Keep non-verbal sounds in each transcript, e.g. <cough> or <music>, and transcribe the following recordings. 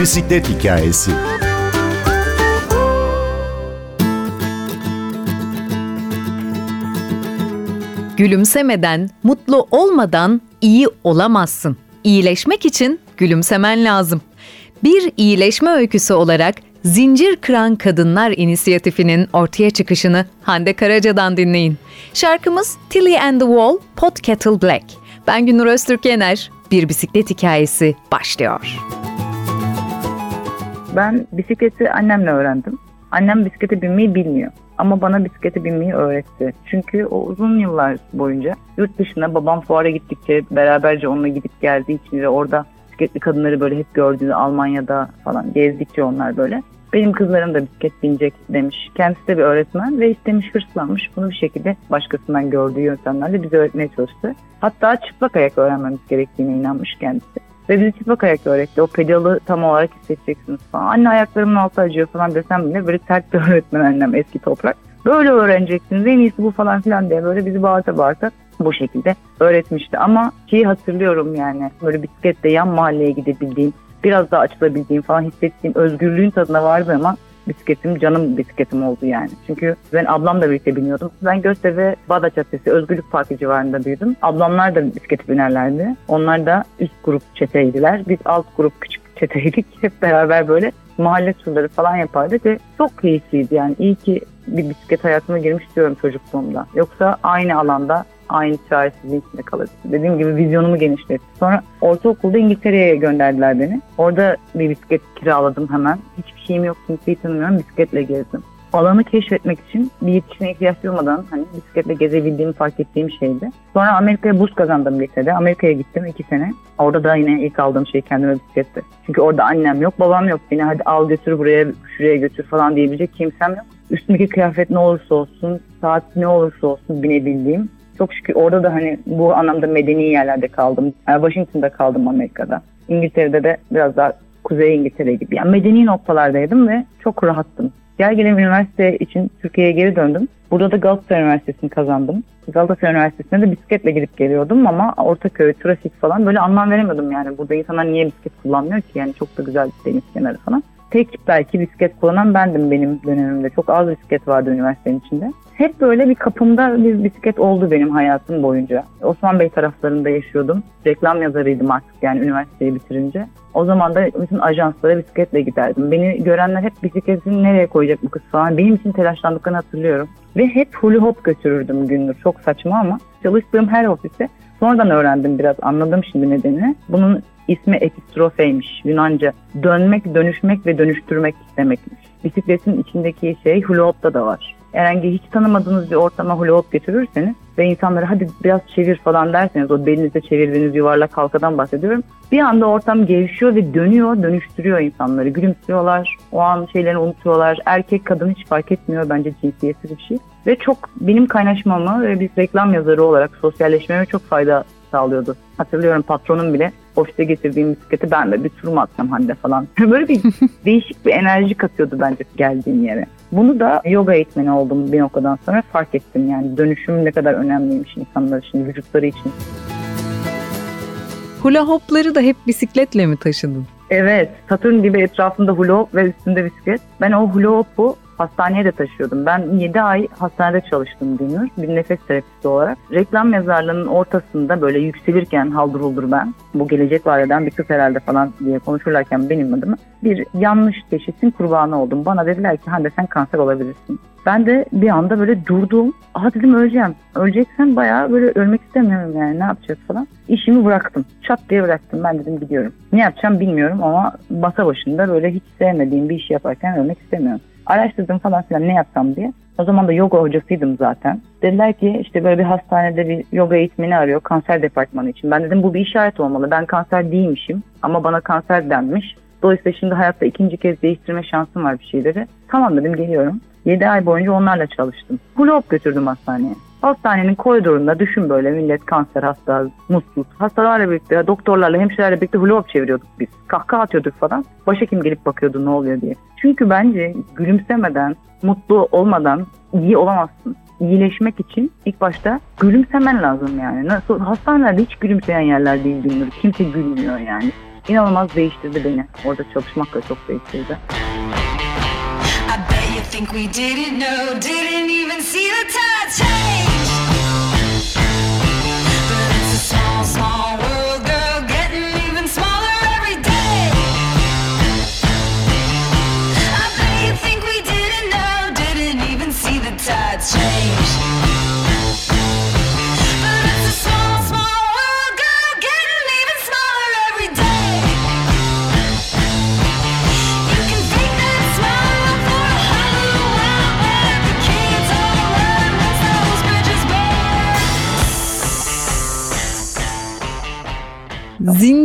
bisiklet hikayesi. Gülümsemeden, mutlu olmadan iyi olamazsın. İyileşmek için gülümsemen lazım. Bir iyileşme öyküsü olarak Zincir Kıran Kadınlar İnisiyatifi'nin ortaya çıkışını Hande Karaca'dan dinleyin. Şarkımız Tilly and the Wall, Pot Kettle Black. Ben Günür Öztürk Yener. Bir bisiklet hikayesi başlıyor. Ben bisikleti annemle öğrendim. Annem bisiklete binmeyi bilmiyor. Ama bana bisiklete binmeyi öğretti. Çünkü o uzun yıllar boyunca yurt dışına babam fuara gittikçe beraberce onunla gidip geldiği için ve orada bisikletli kadınları böyle hep gördüğünü Almanya'da falan gezdikçe onlar böyle. Benim kızlarım da bisiklet binecek demiş. Kendisi de bir öğretmen ve istemiş hırslanmış. Bunu bir şekilde başkasından gördüğü yöntemlerle bize öğretmeye çalıştı. Hatta çıplak ayak öğrenmemiz gerektiğine inanmış kendisi. Ve bizi çıplak ayak öğretti. O pedalı tam olarak hissedeceksiniz falan. Anne ayaklarımın altı acıyor falan desem bile böyle sert bir <laughs> öğretmen annem eski toprak. Böyle öğreneceksiniz en iyisi bu falan filan diye böyle bizi bağırta bağırta bu şekilde öğretmişti. Ama şeyi hatırlıyorum yani böyle bisikletle yan mahalleye gidebildiğim, biraz daha açılabildiğim falan hissettiğim özgürlüğün tadına vardı ama bisikletim canım bisikletim oldu yani. Çünkü ben ablamla birlikte biniyordum. Ben Göztepe Bağdat Caddesi Özgürlük Parkı civarında büyüdüm. Ablamlar da bisiklete binerlerdi. Onlar da üst grup çeteydiler. Biz alt grup küçük çeteydik. <laughs> Hep beraber böyle mahalle turları falan yapardık ve çok keyifliydi yani. İyi ki bir bisiklet hayatıma girmiş diyorum çocukluğumda. Yoksa aynı alanda aynı çaresizliğin içinde kalırdım. Dediğim gibi vizyonumu genişletti. Sonra ortaokulda İngiltere'ye gönderdiler beni. Orada bir bisiklet kiraladım hemen. Hiçbir şeyim yok, kimseyi tanımıyorum. Bisikletle gezdim. Alanı keşfetmek için bir yetişine ihtiyaç duymadan hani bisikletle gezebildiğimi fark ettiğim şeydi. Sonra Amerika'ya burs kazandım lisede. Amerika'ya gittim iki sene. Orada da yine ilk aldığım şey kendime bisikletti. Çünkü orada annem yok, babam yok. Beni hadi al götür buraya, şuraya götür falan diyebilecek kimsem yok. Üstümdeki kıyafet ne olursa olsun, saat ne olursa olsun binebildiğim çok şükür orada da hani bu anlamda medeni yerlerde kaldım. Yani Washington'da kaldım Amerika'da. İngiltere'de de biraz daha Kuzey İngiltere gibi. Yani medeni noktalardaydım ve çok rahattım. Gel gelelim üniversite için Türkiye'ye geri döndüm. Burada da Galatasaray Üniversitesi'ni kazandım. Galatasaray Üniversitesi'ne de bisikletle gidip geliyordum ama Ortaköy, trafik falan böyle anlam veremiyordum yani. Burada insanlar niye bisiklet kullanmıyor ki? Yani çok da güzel deniz kenarı falan. Tek belki bisiklet kullanan bendim benim dönemimde. Çok az bisiklet vardı üniversitenin içinde hep böyle bir kapımda bir bisiklet oldu benim hayatım boyunca. Osman Bey taraflarında yaşıyordum. Reklam yazarıydım artık yani üniversiteyi bitirince. O zaman da bütün ajanslara bisikletle giderdim. Beni görenler hep bisikletini nereye koyacak bu kız falan. Benim için telaşlandıklarını hatırlıyorum. Ve hep hula hop götürürdüm gündür. Çok saçma ama çalıştığım her ofise sonradan öğrendim biraz anladım şimdi nedenini. Bunun ismi epistrofeymiş Yunanca. Dönmek, dönüşmek ve dönüştürmek demekmiş. Bisikletin içindeki şey hula hop'ta da var herhangi hiç tanımadığınız bir ortama hula hop götürürseniz ve insanlara hadi biraz çevir falan derseniz o belinizde çevirdiğiniz yuvarlak halkadan bahsediyorum. Bir anda ortam gevşiyor ve dönüyor, dönüştürüyor insanları. Gülümsüyorlar, o an şeylerini unutuyorlar. Erkek kadın hiç fark etmiyor bence cinsiyetsiz bir şey. Ve çok benim kaynaşmamı ve bir reklam yazarı olarak sosyalleşmeme çok fayda sağlıyordu. Hatırlıyorum patronum bile ofiste getirdiğim bisikleti ben de bir tur mu atsam Hande falan. <laughs> Böyle bir <laughs> değişik bir enerji katıyordu bence geldiğim yere. Bunu da yoga eğitmeni oldum bir noktadan sonra fark ettim yani dönüşüm ne kadar önemliymiş insanlar için, vücutları için. Hula hopları da hep bisikletle mi taşıdın? Evet, Satürn gibi etrafında hula hop ve üstünde bisiklet. Ben o hula hopu hastaneye de taşıyordum. Ben 7 ay hastanede çalıştım Gülnur. Bir nefes terapisti olarak. Reklam yazarlığının ortasında böyle yükselirken haldır huldur ben. Bu gelecek var eden bir kız herhalde falan diye konuşurlarken benim adımı. Bir yanlış teşhisin kurbanı oldum. Bana dediler ki Hande sen kanser olabilirsin. Ben de bir anda böyle durdum. Aha dedim öleceğim. Öleceksem bayağı böyle ölmek istemiyorum yani ne yapacağız falan. İşimi bıraktım. Çat diye bıraktım. Ben dedim gidiyorum. Ne yapacağım bilmiyorum ama masa başında böyle hiç sevmediğim bir işi yaparken ölmek istemiyorum. Araştırdım falan filan ne yapsam diye. O zaman da yoga hocasıydım zaten. Dediler ki işte böyle bir hastanede bir yoga eğitmeni arıyor kanser departmanı için. Ben dedim bu bir işaret olmalı. Ben kanser değilmişim ama bana kanser denmiş. Dolayısıyla şimdi hayatta ikinci kez değiştirme şansım var bir şeyleri. Tamam dedim geliyorum. 7 ay boyunca onlarla çalıştım. Hula götürdüm hastaneye. Hastanenin koridorunda düşün böyle millet kanser hasta, mutsuz. Hastalarla birlikte, doktorlarla, hemşirelerle birlikte hula çeviriyorduk biz. Kahkaha atıyorduk falan. Başhekim gelip bakıyordu ne oluyor diye. Çünkü bence gülümsemeden, mutlu olmadan iyi olamazsın. İyileşmek için ilk başta gülümsemen lazım yani. Nasıl hastanelerde hiç gülümseyen yerler değil günler. Kimse gülmüyor yani inanılmaz değiştirdi beni. Orada çalışmak da çok değiştirdi. think we didn't know, didn't even see the tide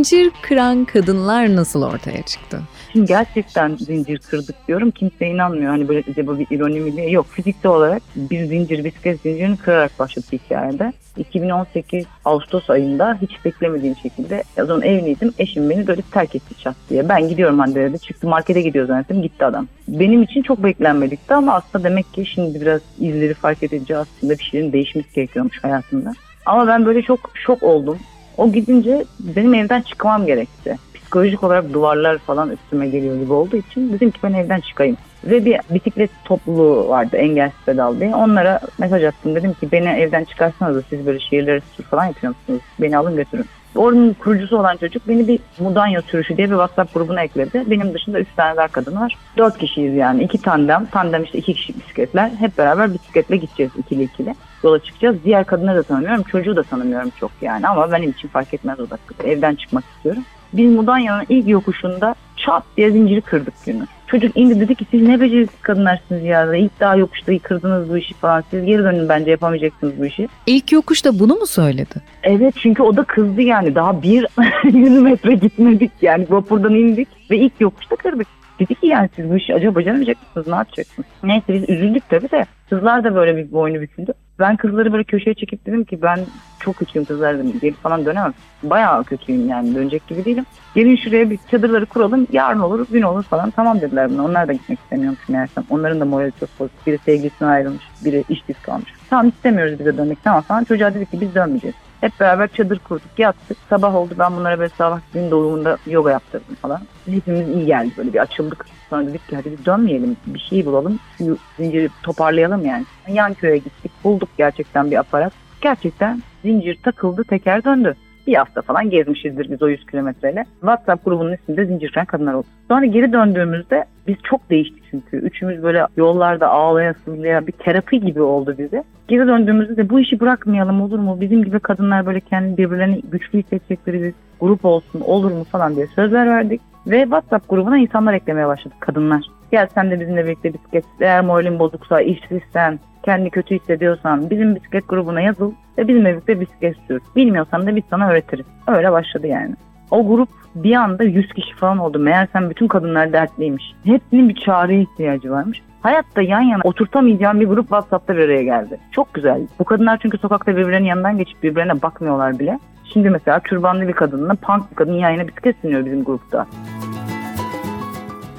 Zincir kıran kadınlar nasıl ortaya çıktı? Şimdi gerçekten zincir kırdık diyorum. Kimse inanmıyor. Hani böyle acaba bir ironi mi diye. Yok fiziksel olarak bir zincir, bisiklet zincirini kırarak başladı hikayede. 2018 Ağustos ayında hiç beklemediğim şekilde o zaman evliydim. Eşim beni böyle terk etti çat diye. Ben gidiyorum Hande dedi. Çıktı markete gidiyor zannettim. Gitti adam. Benim için çok beklenmedikti ama aslında demek ki şimdi biraz izleri fark edince aslında bir şeyin değişmesi gerekiyormuş hayatımda. Ama ben böyle çok şok oldum. O gidince benim evden çıkmam gerekti. Psikolojik olarak duvarlar falan üstüme geliyor gibi olduğu için dedim ki ben evden çıkayım. Ve bir bisiklet topluluğu vardı engelsiz pedal diye. Onlara mesaj attım. Dedim ki beni evden çıkarsanız da siz böyle şehirlere tur falan yapıyor musunuz? Beni alın götürün. Oranın kurucusu olan çocuk beni bir Mudanya sürüşü diye bir WhatsApp grubuna ekledi. Benim dışında üç tane daha kadın var. Dört kişiyiz yani. iki tandem. Tandem işte iki kişi bisikletler. Hep beraber bisikletle gideceğiz ikili ikili. Yola çıkacağız. Diğer kadınları da tanımıyorum. Çocuğu da tanımıyorum çok yani. Ama benim için fark etmez o dakika. Evden çıkmak istiyorum. Biz Mudanya'nın ilk yokuşunda çat diye zinciri kırdık günü. Çocuk indi dedi ki siz ne beceriksiz kadınlarsınız ya. İlk daha yokuşta kırdınız bu işi falan. Siz geri dönün bence yapamayacaksınız bu işi. İlk yokuşta bunu mu söyledi? Evet çünkü o da kızdı yani. Daha bir <laughs> 100 metre gitmedik yani. Vapurdan indik ve ilk yokuşta kırdık. Dedi ki yani siz bu işi acaba başaramayacak mısınız? Ne yapacaksınız? Neyse biz üzüldük tabii de. Kızlar da böyle bir boynu büküldü. Ben kızları böyle köşeye çekip dedim ki ben çok kötüyüm kızlar dedim. Geri falan dönemem. Bayağı kötüyüm yani dönecek gibi değilim. Gelin şuraya bir çadırları kuralım. Yarın olur, gün olur falan. Tamam dediler bana. Onlar da gitmek istemiyormuş meğersem. Onların da morali çok bozuk. Biri sevgilisine ayrılmış, biri iş kalmış. Tamam istemiyoruz bize dönmek tamam falan. Çocuğa dedik ki biz dönmeyeceğiz. Hep beraber çadır kurduk, yattık. Sabah oldu ben bunlara böyle sabah gün doğumunda yoga yaptırdım falan. Hepimiz iyi geldi böyle bir açıldık. Sonra dedik ki hadi biz dönmeyelim, bir şey bulalım, şu zinciri toparlayalım yani. Yan köye gittik, bulduk gerçekten bir aparat. Gerçekten zincir takıldı, teker döndü bir hafta falan gezmişizdir biz o 100 kilometreyle. WhatsApp grubunun isminde Zincirken Kadınlar oldu. Sonra geri döndüğümüzde biz çok değiştik çünkü. Üçümüz böyle yollarda ağlaya sızlaya bir terapi gibi oldu bize. Geri döndüğümüzde de bu işi bırakmayalım olur mu? Bizim gibi kadınlar böyle kendi birbirlerini güçlü hissedecekleri bir grup olsun olur mu falan diye sözler verdik. Ve WhatsApp grubuna insanlar eklemeye başladık kadınlar. Gel sen de bizimle birlikte bisiklet. Eğer moralin bozuksa, işsizsen, kendi kötü hissediyorsan bizim bisiklet grubuna yazıl ve bizimle birlikte bisiklet sür. Bilmiyorsan da biz sana öğretiriz. Öyle başladı yani. O grup bir anda 100 kişi falan oldu. Meğersem bütün kadınlar dertliymiş. Hepsinin bir çağrıya ihtiyacı varmış. Hayatta yan yana oturtamayacağım bir grup WhatsApp'ta bir araya geldi. Çok güzel. Bu kadınlar çünkü sokakta birbirlerinin yanından geçip birbirlerine bakmıyorlar bile. Şimdi mesela türbanlı bir kadınla punk bir kadın yan yana bisiklet sürüyor bizim grupta.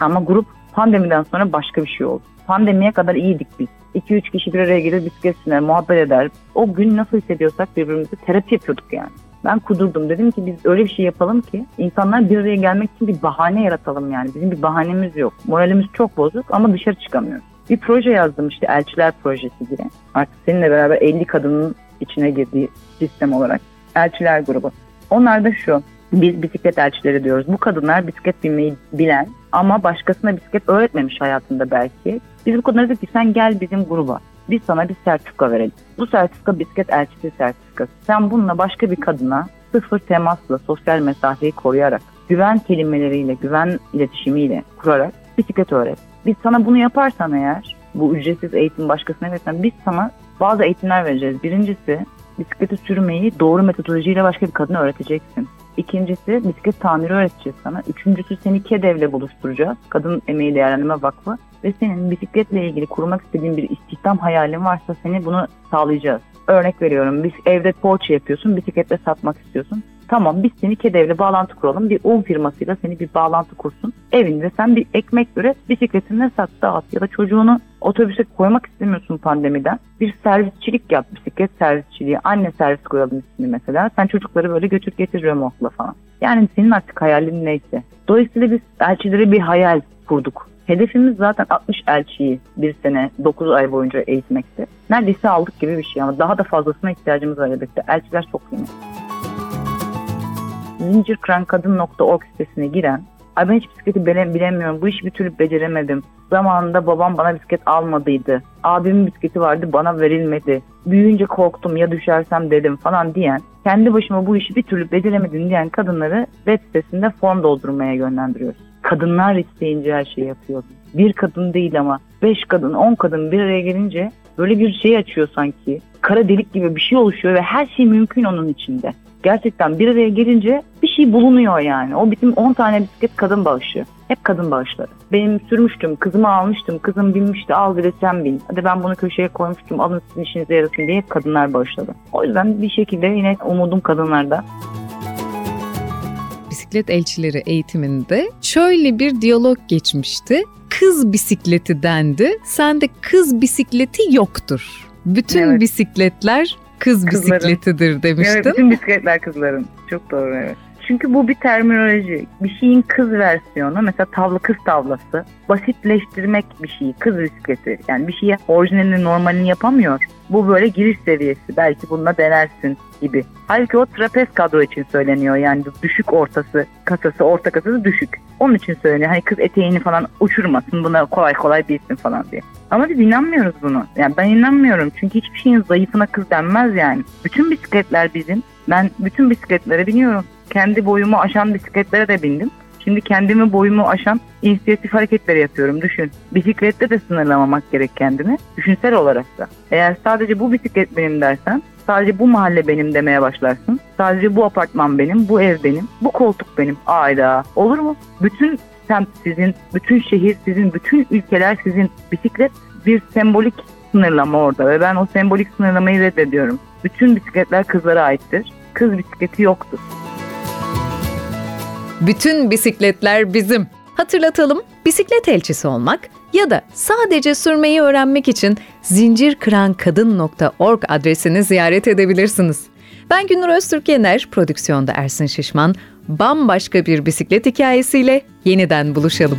Ama grup pandemiden sonra başka bir şey oldu. Pandemiye kadar iyiydik biz. 2-3 kişi bir araya gelir bisiklet muhabbet eder. O gün nasıl hissediyorsak birbirimizi terapi yapıyorduk yani. Ben kudurdum. Dedim ki biz öyle bir şey yapalım ki insanlar bir araya gelmek için bir bahane yaratalım yani. Bizim bir bahanemiz yok. Moralimiz çok bozuk ama dışarı çıkamıyoruz. Bir proje yazdım işte Elçiler Projesi diye. Artık seninle beraber 50 kadının içine girdiği sistem olarak. Elçiler grubu. Onlar da şu. Biz bisiklet elçileri diyoruz. Bu kadınlar bisiklet binmeyi bilen ama başkasına bisiklet öğretmemiş hayatında belki. Biz bu kadınlara dedik ki sen gel bizim gruba. Biz sana bir sertifika verelim. Bu sertifika bisiklet elçisi sertifikası. Sen bununla başka bir kadına sıfır temasla, sosyal mesafeyi koruyarak, güven kelimeleriyle, güven iletişimiyle kurarak bisiklet öğret. Biz sana bunu yaparsan eğer, bu ücretsiz eğitim başkasına verirsen biz sana bazı eğitimler vereceğiz. Birincisi bisikleti sürmeyi doğru metodolojiyle başka bir kadına öğreteceksin. İkincisi bisiklet tamiri öğreteceğiz sana. Üçüncüsü seni KEDEV'le buluşturacağız. Kadın Emeği Değerlendirme Vakfı. Ve senin bisikletle ilgili kurmak istediğin bir istihdam hayalin varsa seni bunu sağlayacağız. Örnek veriyorum biz evde poğaça yapıyorsun bisikletle satmak istiyorsun. Tamam biz seni KEDEV'le bağlantı kuralım. Bir un firmasıyla seni bir bağlantı kursun. Evinde sen bir ekmek üret, bisikletini sat, dağıt ya da çocuğunu otobüse koymak istemiyorsun pandemiden. Bir servisçilik yap, bisiklet servisçiliği. Anne servis koyalım ismini mesela. Sen çocukları böyle götür getir remorkla falan. Yani senin artık hayalin neyse. Dolayısıyla biz elçilere bir hayal kurduk. Hedefimiz zaten 60 elçiyi bir sene 9 ay boyunca eğitmekti. Neredeyse aldık gibi bir şey ama daha da fazlasına ihtiyacımız var elbette. Elçiler çok kıymetli. Zincirkrankadın.org sitesine giren Ay ben hiç bisikleti bilemiyorum. Bu işi bir türlü beceremedim. Zamanında babam bana bisiklet almadıydı. Abimin bisikleti vardı bana verilmedi. Büyüyünce korktum ya düşersem dedim falan diyen, kendi başıma bu işi bir türlü beceremedim diyen kadınları web sitesinde form doldurmaya yönlendiriyoruz. Kadınlar isteyince her şeyi yapıyor. Bir kadın değil ama beş kadın, on kadın bir araya gelince böyle bir şey açıyor sanki. Kara delik gibi bir şey oluşuyor ve her şey mümkün onun içinde gerçekten bir araya gelince bir şey bulunuyor yani. O bizim 10 tane bisiklet kadın bağışı. Hep kadın bağışları. Benim sürmüştüm, kızımı almıştım, kızım binmişti, al bir de sen bin. Hadi ben bunu köşeye koymuştum, alın sizin işinize yarasın diye hep kadınlar bağışladı. O yüzden bir şekilde yine umudum kadınlarda bisiklet elçileri eğitiminde şöyle bir diyalog geçmişti. Kız bisikleti dendi. Sende kız bisikleti yoktur. Bütün evet. bisikletler kız Kızların. bisikletidir demiştin. Evet, bütün bisikletler kızların. Çok doğru evet. Çünkü bu bir terminoloji. Bir şeyin kız versiyonu mesela tavla kız tavlası. Basitleştirmek bir şeyi. Kız bisikleti. Yani bir şeye orijinalini normalini yapamıyor. Bu böyle giriş seviyesi. Belki bununla denersin gibi. Halbuki o trapez kadro için söyleniyor. Yani düşük ortası, kasası, orta kasası düşük. Onun için söyleniyor. Hani kız eteğini falan uçurmasın buna kolay kolay bilsin falan diye. Ama biz inanmıyoruz bunu. Yani ben inanmıyorum. Çünkü hiçbir şeyin zayıfına kız denmez yani. Bütün bisikletler bizim. Ben bütün bisikletlere biniyorum. Kendi boyumu aşan bisikletlere de bindim. Şimdi kendimi boyumu aşan inisiyatif hareketleri yapıyorum. Düşün. Bisiklette de sınırlamamak gerek kendini. Düşünsel olarak da. Eğer sadece bu bisiklet benim dersen sadece bu mahalle benim demeye başlarsın. Sadece bu apartman benim, bu ev benim, bu koltuk benim. Ayda. Olur mu? Bütün semt sizin, bütün şehir sizin, bütün ülkeler sizin. Bisiklet bir sembolik sınırlama orada ve ben o sembolik sınırlamayı reddediyorum. Bütün bisikletler kızlara aittir. Kız bisikleti yoktur. Bütün bisikletler bizim. Hatırlatalım, bisiklet elçisi olmak ya da sadece sürmeyi öğrenmek için zincirkırankadın.org adresini ziyaret edebilirsiniz. Ben Günür Öztürk Yener, prodüksiyonda Ersin Şişman. Bambaşka bir bisiklet hikayesiyle yeniden buluşalım.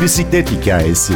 Bisiklet hikayesi.